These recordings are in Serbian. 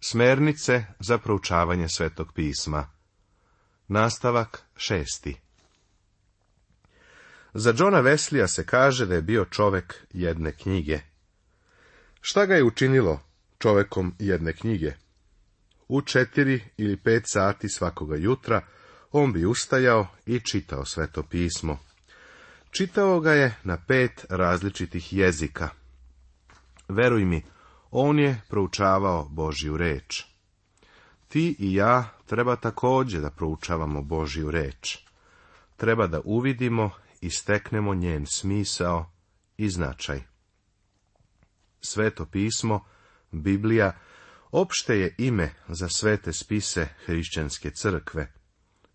Smernice za proučavanje svetog pisma. Nastavak šesti. Za Johna Veslija se kaže da je bio čovek jedne knjige. Šta ga je učinilo čovekom jedne knjige? U četiri ili pet sati svakoga jutra on bi ustajao i čitao sveto pismo. Čitao ga je na pet različitih jezika. Veruj mi, on je proučavao Božju reč. Ti i ja treba također da proučavamo Božju reč. Treba da uvidimo i steknemo njen smisao i značaj. Sveto pismo, Biblija, opšte je ime za svete spise hrišćanske crkve.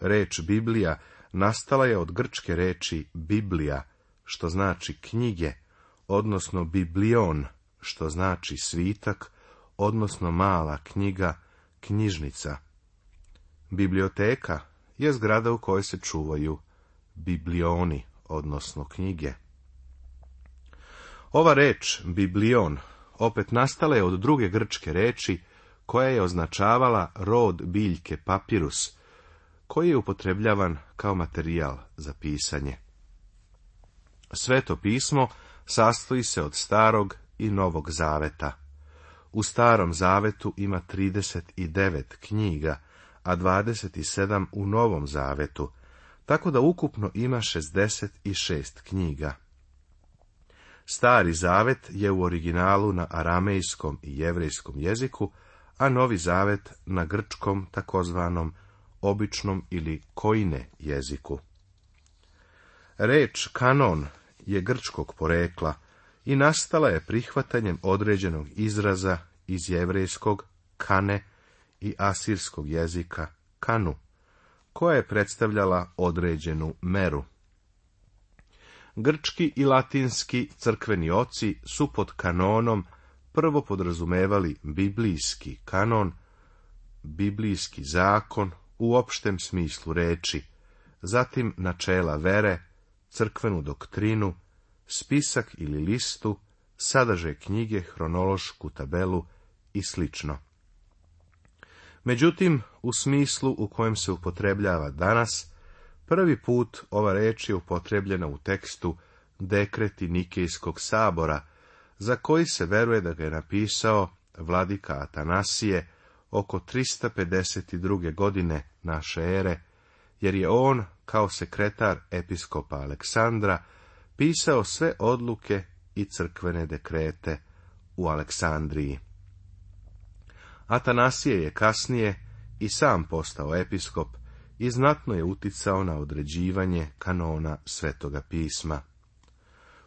Reč Biblija nastala je od grčke reči Biblija, što znači knjige, odnosno biblion, što znači svitak, odnosno mala knjiga, knjižnica. Biblioteka je zgrada u kojoj se čuvaju biblioni, odnosno knjige. Ova reč, biblion, opet nastala je od druge grčke reči, koja je označavala rod biljke papirus, koji je upotrebljavan kao materijal za pisanje. Sveto pismo sastoji se od starog i Novog zaveta. U Starom zavetu ima 39 knjiga, a 27 u Novom zavetu, tako da ukupno ima 66 knjiga. Stari zavet je u originalu na aramejskom i jevrejskom jeziku, a Novi zavet na grčkom takozvanom običnom ili kojne jeziku. Reč kanon je grčkog porekla, i nastala je prihvatanjem određenog izraza iz jevrejskog kane i asirskog jezika kanu, koja je predstavljala određenu meru. Grčki i latinski crkveni oci su pod kanonom prvo podrazumevali biblijski kanon, biblijski zakon u opštem smislu reči, zatim načela vere, crkvenu doktrinu spisak ili listu, sadržaj knjige, hronološku tabelu i slično. Međutim, u smislu u kojem se upotrebljava danas, prvi put ova reč je upotrebljena u tekstu Dekreti Nikejskog sabora, za koji se veruje da ga je napisao vladika Atanasije oko 352. godine naše ere, jer je on, kao sekretar episkopa Aleksandra, pisao sve odluke i crkvene dekrete u Aleksandriji. Atanasije je kasnije i sam postao episkop i znatno je uticao na određivanje kanona Svetoga pisma.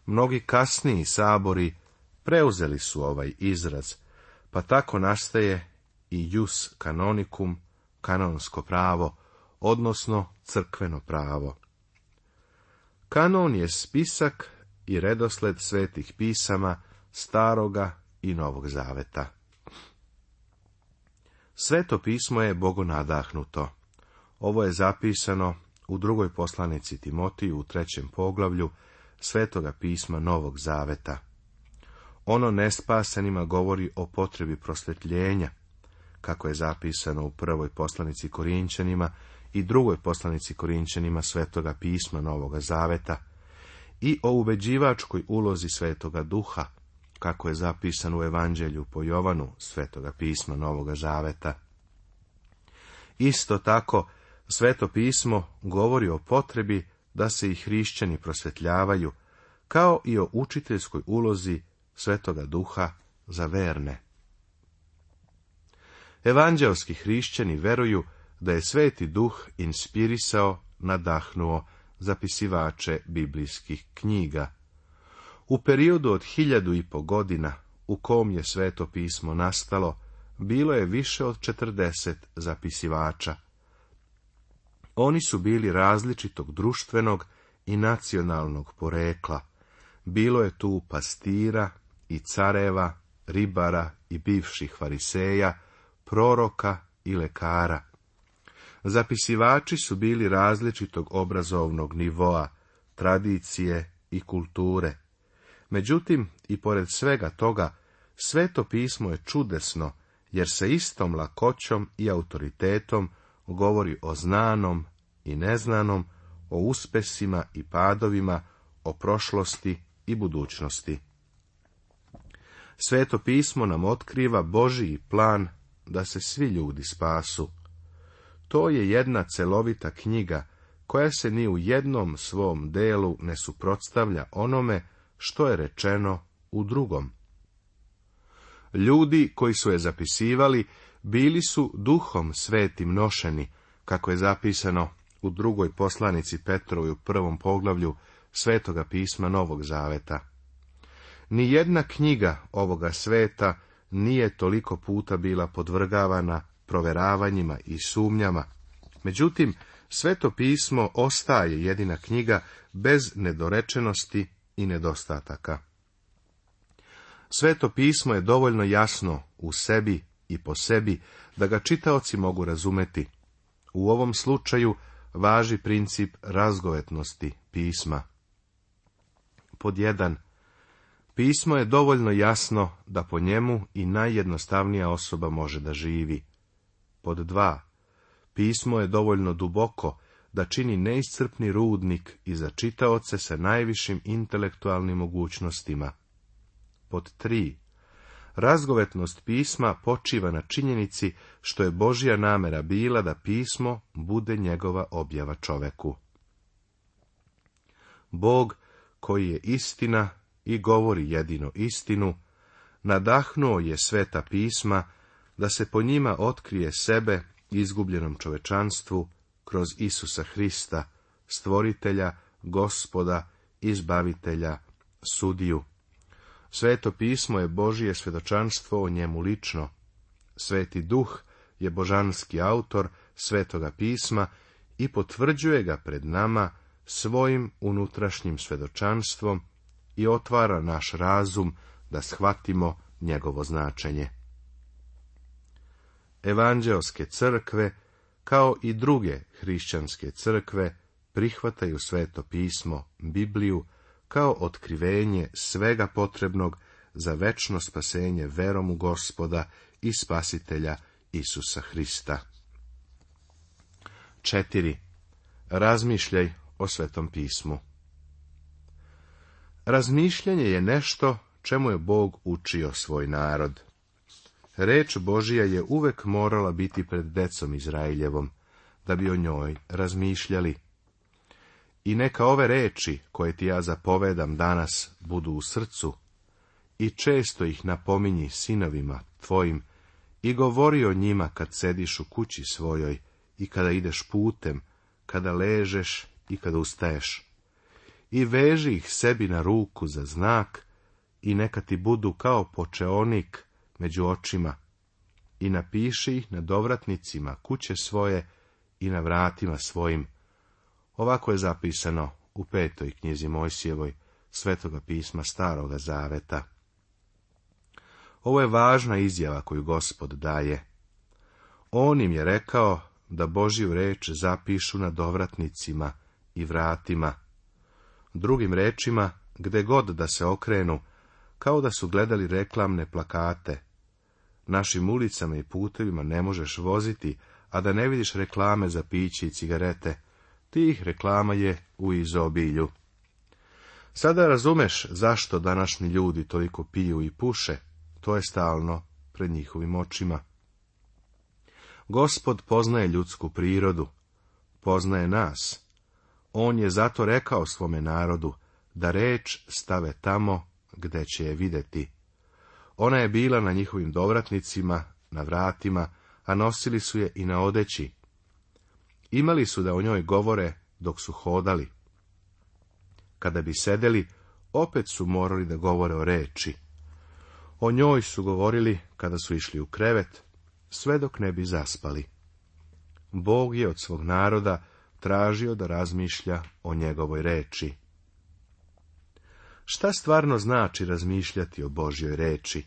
Mnogi kasniji sabori preuzeli su ovaj izraz, pa tako nastaje i jus kanonikum, kanonsko pravo, odnosno crkveno pravo. Kanon je spisak i redosled svetih pisama Staroga i Novog Zaveta. Sveto pismo je nadahnuto. Ovo je zapisano u drugoj poslanici Timotiju u trećem poglavlju Svetoga pisma Novog Zaveta. Ono nespasenima govori o potrebi prosvetljenja, kako je zapisano u prvoj poslanici Korinčanima i drugoj poslanici Korinčanima svetoga pisma Novoga Zaveta i o ubeđivačkoj ulozi svetoga duha, kako je zapisan u Evanđelju po Jovanu svetoga pisma Novoga Zaveta. Isto tako, sveto pismo govori o potrebi da se i hrišćani prosvetljavaju, kao i o učiteljskoj ulozi svetoga duha za verne. Evanđelski hrišćani veruju da je sveti duh inspirisao, nadahnuo zapisivače biblijskih knjiga. U periodu od hiljadu i po godina, u kom je sveto pismo nastalo, bilo je više od četrdeset zapisivača. Oni su bili različitog društvenog i nacionalnog porekla. Bilo je tu pastira i careva, ribara i bivših fariseja, proroka i lekara. Zapisivači su bili različitog obrazovnog nivoa, tradicije i kulture. Međutim, i pored svega toga, sveto pismo je čudesno, jer se istom lakoćom i autoritetom govori o znanom i neznanom, o uspesima i padovima, o prošlosti i budućnosti. Sveto pismo nam otkriva Božiji plan da se svi ljudi spasu. To je jedna celovita knjiga koja se ni u jednom svom delu ne suprotstavlja onome što je rečeno u drugom. Ljudi koji su je zapisivali bili su duhom svetim nošeni, kako je zapisano u drugoj poslanici Petrovi u prvom poglavlju Svetoga pisma Novog Zaveta. Ni jedna knjiga ovoga sveta nije toliko puta bila podvrgavana proveravanjima i sumnjama. Međutim, sveto pismo ostaje jedina knjiga bez nedorečenosti i nedostataka. Sveto pismo je dovoljno jasno u sebi i po sebi da ga čitaoci mogu razumeti. U ovom slučaju važi princip razgovetnosti pisma. Pod 1. Pismo je dovoljno jasno da po njemu i najjednostavnija osoba može da živi. Pod dva, pismo je dovoljno duboko da čini neiscrpni rudnik i za čitaoce sa najvišim intelektualnim mogućnostima. Pod tri, razgovetnost pisma počiva na činjenici što je Božja namera bila da pismo bude njegova objava čoveku. Bog, koji je istina i govori jedino istinu, nadahnuo je sveta pisma da se po njima otkrije sebe izgubljenom čovečanstvu kroz Isusa Hrista, stvoritelja, gospoda, izbavitelja, sudiju. Sveto pismo je Božije svedočanstvo o njemu lično. Sveti duh je božanski autor svetoga pisma i potvrđuje ga pred nama svojim unutrašnjim svedočanstvom i otvara naš razum da shvatimo njegovo značenje evanđeoske crkve, kao i druge hrišćanske crkve, prihvataju sveto pismo, Bibliju, kao otkrivenje svega potrebnog za večno spasenje verom u gospoda i spasitelja Isusa Hrista. 4. Razmišljaj o svetom pismu Razmišljanje je nešto čemu je Bog učio svoj narod. Reč Božija je uvek morala biti pred decom Izraeljevom, da bi o njoj razmišljali. I neka ove reči, koje ti ja zapovedam danas, budu u srcu, i često ih napominji sinovima tvojim, i govori o njima kad sediš u kući svojoj, i kada ideš putem, kada ležeš i kada ustaješ. I veži ih sebi na ruku za znak, i neka ti budu kao počeonik među očima i napiši ih na dovratnicima kuće svoje i na vratima svojim. Ovako je zapisano u petoj knjizi Mojsijevoj svetoga pisma Staroga Zaveta. Ovo je važna izjava koju gospod daje. On im je rekao da Božju reč zapišu na dovratnicima i vratima. Drugim rečima, gde god da se okrenu, kao da su gledali reklamne plakate, Našim ulicama i putevima ne možeš voziti, a da ne vidiš reklame za piće i cigarete. Tih reklama je u izobilju. Sada razumeš zašto današnji ljudi toliko piju i puše, to je stalno pred njihovim očima. Gospod poznaje ljudsku prirodu, poznaje nas. On je zato rekao svome narodu da reč stave tamo gde će je vidjeti. Ona je bila na njihovim dovratnicima, na vratima, a nosili su je i na odeći. Imali su da o njoj govore dok su hodali. Kada bi sedeli, opet su morali da govore o reči. O njoj su govorili kada su išli u krevet, sve dok ne bi zaspali. Bog je od svog naroda tražio da razmišlja o njegovoj reči. Šta stvarno znači razmišljati o Božjoj reči?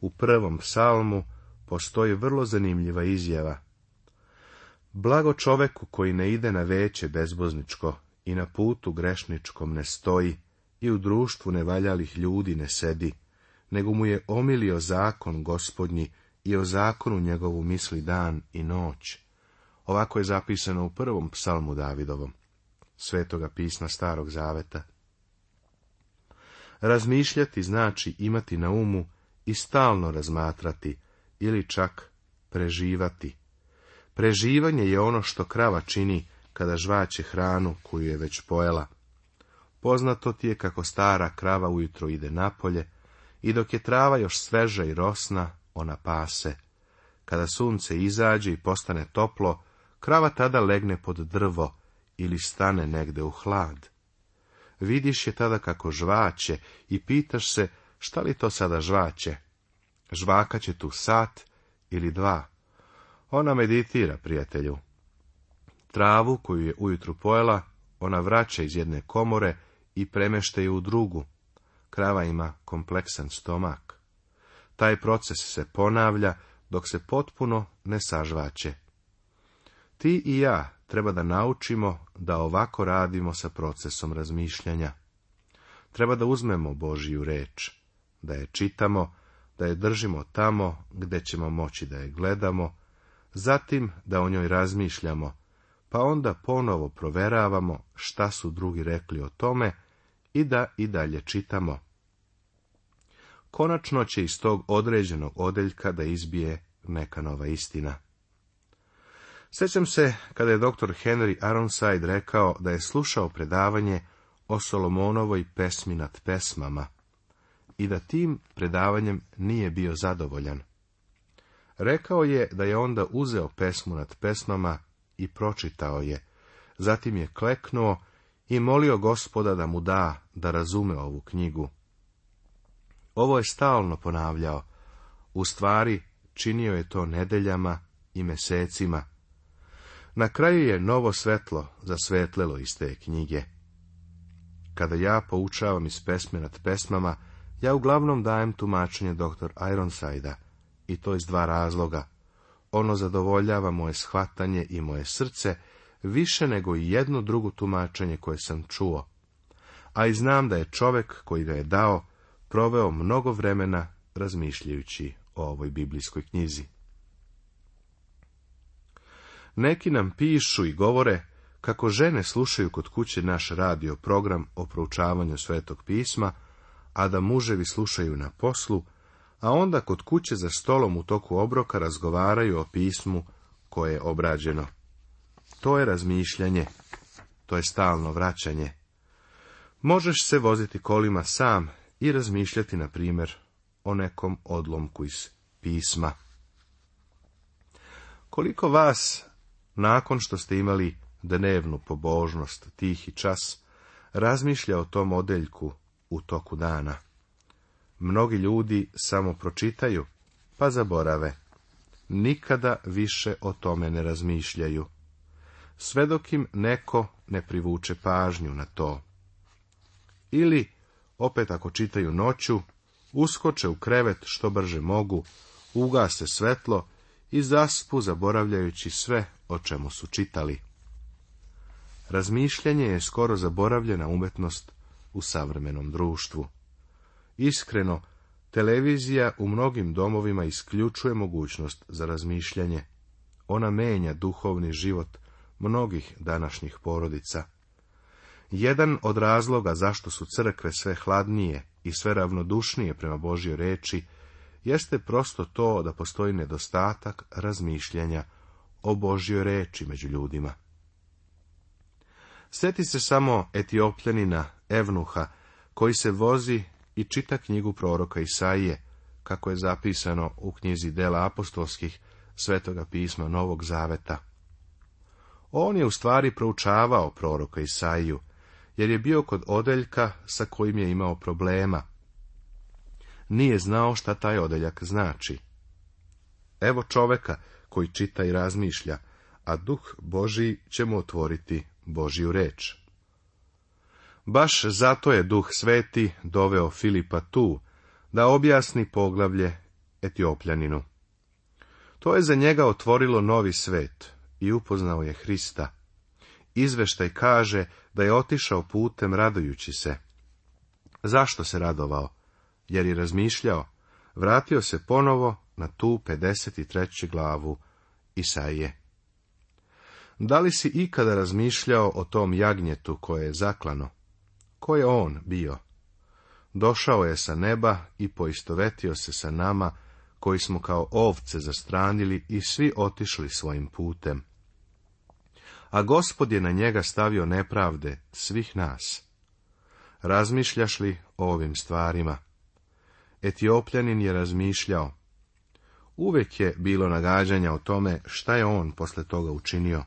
u prvom psalmu postoji vrlo zanimljiva izjava. Blago čoveku koji ne ide na veće bezbozničko i na putu grešničkom ne stoji i u društvu nevaljalih ljudi ne sedi, nego mu je omilio zakon gospodnji i o zakonu njegovu misli dan i noć. Ovako je zapisano u prvom psalmu Davidovom, svetoga pisma Starog Zaveta. Razmišljati znači imati na umu i stalno razmatrati ili čak preživati. Preživanje je ono što krava čini kada žvaće hranu koju je već pojela. Poznato ti je kako stara krava ujutro ide napolje i dok je trava još sveža i rosna, ona pase. Kada sunce izađe i postane toplo, krava tada legne pod drvo ili stane negde u hlad. Vidiš je tada kako žvaće i pitaš se Šta li to sada žvaće? Žvaka će tu sat ili dva. Ona meditira, prijatelju. Travu koju je ujutru pojela, ona vraća iz jedne komore i premešte je u drugu. Krava ima kompleksan stomak. Taj proces se ponavlja dok se potpuno ne sažvaće. Ti i ja treba da naučimo da ovako radimo sa procesom razmišljanja. Treba da uzmemo Božiju reč, da je čitamo, da je držimo tamo gdje ćemo moći da je gledamo, zatim da o njoj razmišljamo, pa onda ponovo proveravamo šta su drugi rekli o tome i da i dalje čitamo. Konačno će iz tog određenog odeljka da izbije neka nova istina. Sjećam se kada je dr. Henry Aronside rekao da je slušao predavanje o Solomonovoj pesmi nad pesmama, i da tim predavanjem nije bio zadovoljan. Rekao je da je onda uzeo pesmu nad pesmama i pročitao je, zatim je kleknuo i molio gospoda da mu da da razume ovu knjigu. Ovo je stalno ponavljao, u stvari činio je to nedeljama i mesecima. Na kraju je novo svetlo zasvetlelo iz te knjige. Kada ja poučavam iz pesme nad pesmama, ja uglavnom dajem tumačenje dr. Ironsida, i to iz dva razloga. Ono zadovoljava moje shvatanje i moje srce više nego i jedno drugo tumačenje koje sam čuo. A i znam da je čovjek koji ga je dao proveo mnogo vremena razmišljajući o ovoj biblijskoj knjizi. Neki nam pišu i govore kako žene slušaju kod kuće naš radio program o proučavanju Svetog pisma, a da muževi slušaju na poslu, a onda kod kuće za stolom u toku obroka razgovaraju o pismu koje je obrađeno. To je razmišljanje, to je stalno vraćanje. Možeš se voziti kolima sam i razmišljati, na primjer, o nekom odlomku iz pisma. Koliko vas, nakon što ste imali dnevnu pobožnost, tihi čas, razmišlja o tom odeljku u toku dana. Mnogi ljudi samo pročitaju, pa zaborave. Nikada više o tome ne razmišljaju. Sve dok im neko ne privuče pažnju na to. Ili, opet ako čitaju noću, uskoče u krevet što brže mogu, ugase svetlo i zaspu zaboravljajući sve o čemu su čitali. Razmišljanje je skoro zaboravljena umetnost u savremenom društvu. Iskreno, televizija u mnogim domovima isključuje mogućnost za razmišljanje. Ona menja duhovni život mnogih današnjih porodica. Jedan od razloga zašto su crkve sve hladnije i sve ravnodušnije prema Božjoj reči jeste prosto to da postoji nedostatak razmišljanja o Božjoj reči među ljudima. Sjeti se samo etiopljanina Evnuha, koji se vozi i čita knjigu proroka Isaije, kako je zapisano u knjizi Dela apostolskih Svetoga pisma Novog Zaveta. On je u stvari proučavao proroka Isaiju, jer je bio kod odeljka sa kojim je imao problema. Nije znao šta taj odeljak znači. Evo čoveka koji čita i razmišlja, a duh Boži će mu otvoriti Božju reč. Baš zato je Duh Sveti doveo Filipa tu, da objasni poglavlje Etiopljaninu. To je za njega otvorilo novi svet i upoznao je Hrista. Izveštaj kaže da je otišao putem radujući se. Zašto se radovao? Jer je razmišljao. Vratio se ponovo na tu 53. glavu Isaije. Da li si ikada razmišljao o tom jagnjetu koje je zaklano? Ko je on bio? Došao je sa neba i poistovetio se sa nama, koji smo kao ovce zastranili i svi otišli svojim putem. A gospod je na njega stavio nepravde svih nas. Razmišljaš li o ovim stvarima? Etiopljanin je razmišljao. Uvijek je bilo nagađanja o tome šta je on posle toga učinio.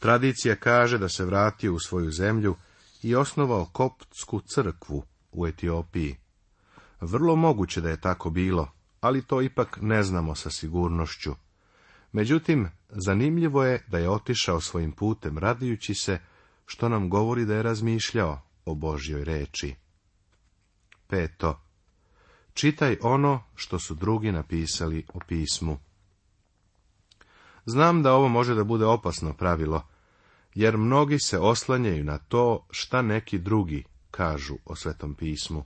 Tradicija kaže da se vratio u svoju zemlju i osnovao koptsku crkvu u Etiopiji. Vrlo moguće da je tako bilo, ali to ipak ne znamo sa sigurnošću. Međutim, zanimljivo je da je otišao svojim putem radijući se, što nam govori da je razmišljao o Božjoj reči. Peto. Čitaj ono što su drugi napisali o pismu. Znam da ovo može da bude opasno pravilo, jer mnogi se oslanjaju na to šta neki drugi kažu o Svetom pismu.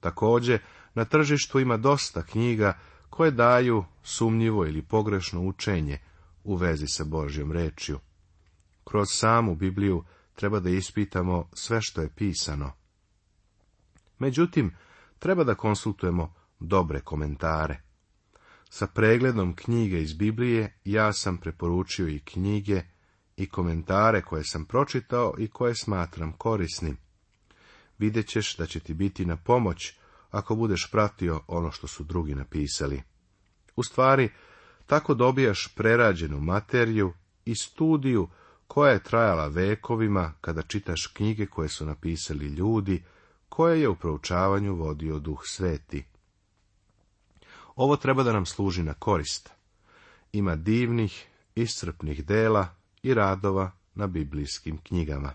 Također, na tržištu ima dosta knjiga koje daju sumnjivo ili pogrešno učenje u vezi sa Božjom rečju. Kroz samu Bibliju treba da ispitamo sve što je pisano. Međutim, treba da konsultujemo dobre komentare. Sa pregledom knjige iz Biblije ja sam preporučio i knjige i komentare koje sam pročitao i koje smatram korisnim. Vidjet ćeš da će ti biti na pomoć ako budeš pratio ono što su drugi napisali. U stvari, tako dobijaš prerađenu materiju i studiju koja je trajala vekovima kada čitaš knjige koje su napisali ljudi, koje je u proučavanju vodio duh sveti. Ovo treba da nam služi na korist. Ima divnih, iscrpnih dela i radova na biblijskim knjigama.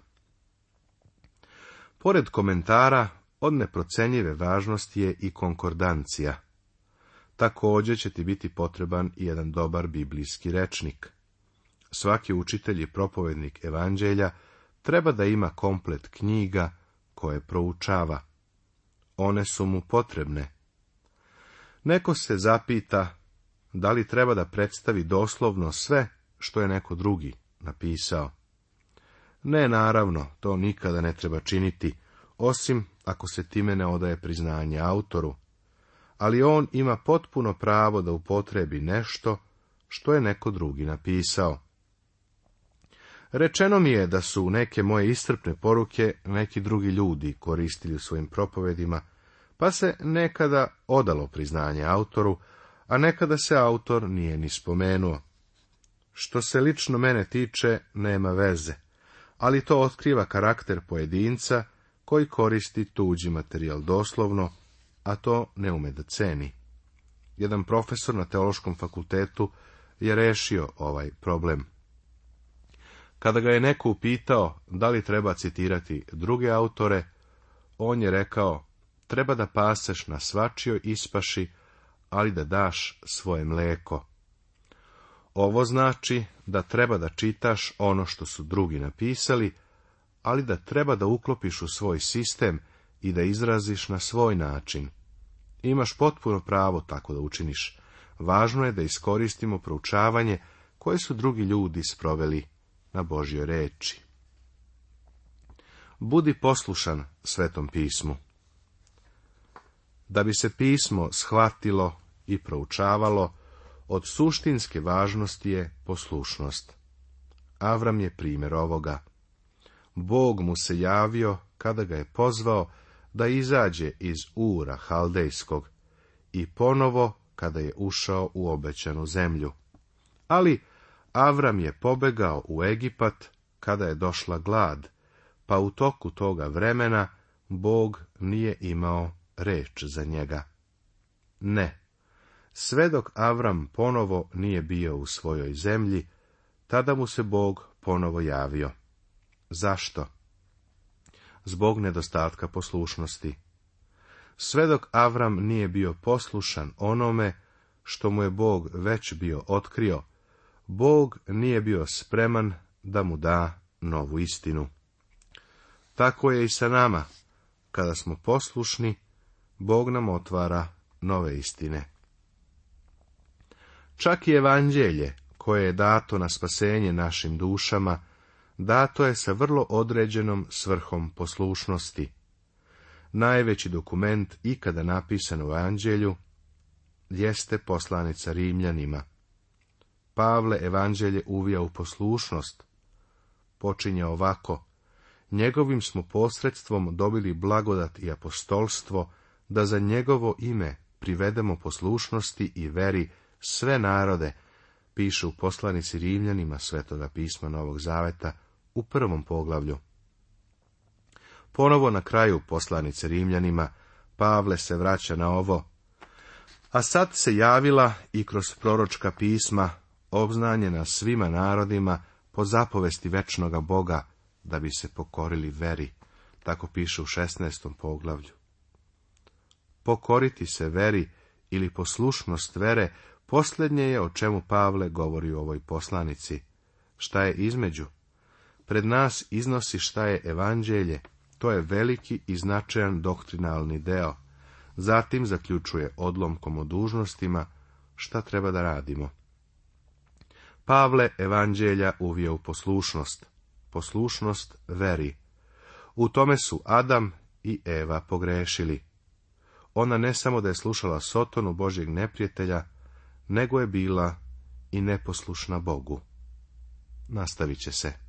Pored komentara, od neprocenjive važnosti je i konkordancija. Također će ti biti potreban i jedan dobar biblijski rečnik. Svaki učitelj i propovednik evanđelja treba da ima komplet knjiga koje proučava. One su mu potrebne, Neko se zapita da li treba da predstavi doslovno sve što je neko drugi napisao. Ne, naravno, to nikada ne treba činiti, osim ako se time ne odaje priznanje autoru, ali on ima potpuno pravo da upotrebi nešto što je neko drugi napisao. Rečeno mi je da su neke moje istrpne poruke neki drugi ljudi koristili u svojim propovedima pa se nekada odalo priznanje autoru, a nekada se autor nije ni spomenuo. Što se lično mene tiče, nema veze, ali to otkriva karakter pojedinca koji koristi tuđi materijal doslovno, a to ne ume da ceni. Jedan profesor na teološkom fakultetu je rešio ovaj problem. Kada ga je neko upitao da li treba citirati druge autore, on je rekao, treba da paseš na svačijoj ispaši, ali da daš svoje mleko. Ovo znači da treba da čitaš ono što su drugi napisali, ali da treba da uklopiš u svoj sistem i da izraziš na svoj način. Imaš potpuno pravo tako da učiniš. Važno je da iskoristimo proučavanje koje su drugi ljudi sproveli na Božjoj reči. Budi poslušan svetom pismu. Da bi se pismo shvatilo i proučavalo, od suštinske važnosti je poslušnost. Avram je primjer ovoga. Bog mu se javio kada ga je pozvao da izađe iz Ura Haldejskog i ponovo kada je ušao u obećanu zemlju. Ali Avram je pobegao u Egipat kada je došla glad, pa u toku toga vremena Bog nije imao reč za njega. Ne, sve dok Avram ponovo nije bio u svojoj zemlji, tada mu se Bog ponovo javio. Zašto? Zbog nedostatka poslušnosti. Sve dok Avram nije bio poslušan onome što mu je Bog već bio otkrio, Bog nije bio spreman da mu da novu istinu. Tako je i sa nama, kada smo poslušni, Bog nam otvara nove istine. Čak i evanđelje, koje je dato na spasenje našim dušama, dato je sa vrlo određenom svrhom poslušnosti. Najveći dokument ikada napisan u evanđelju jeste poslanica Rimljanima. Pavle evanđelje uvija u poslušnost. Počinje ovako. Njegovim smo posredstvom dobili blagodat i apostolstvo da za njegovo ime privedemo poslušnosti i veri sve narode, piše u poslanici Rimljanima Svetoga pisma Novog Zaveta u prvom poglavlju. Ponovo na kraju poslanice Rimljanima Pavle se vraća na ovo. A sad se javila i kroz proročka pisma obznanjena svima narodima po zapovesti večnoga Boga, da bi se pokorili veri. Tako piše u 16. poglavlju pokoriti se veri ili poslušnost vere, posljednje je o čemu Pavle govori u ovoj poslanici. Šta je između? Pred nas iznosi šta je evanđelje, to je veliki i značajan doktrinalni deo. Zatim zaključuje odlomkom o dužnostima šta treba da radimo. Pavle evanđelja uvije u poslušnost, poslušnost veri. U tome su Adam i Eva pogrešili ona ne samo da je slušala Sotonu Božjeg neprijatelja, nego je bila i neposlušna Bogu. Nastavit će se.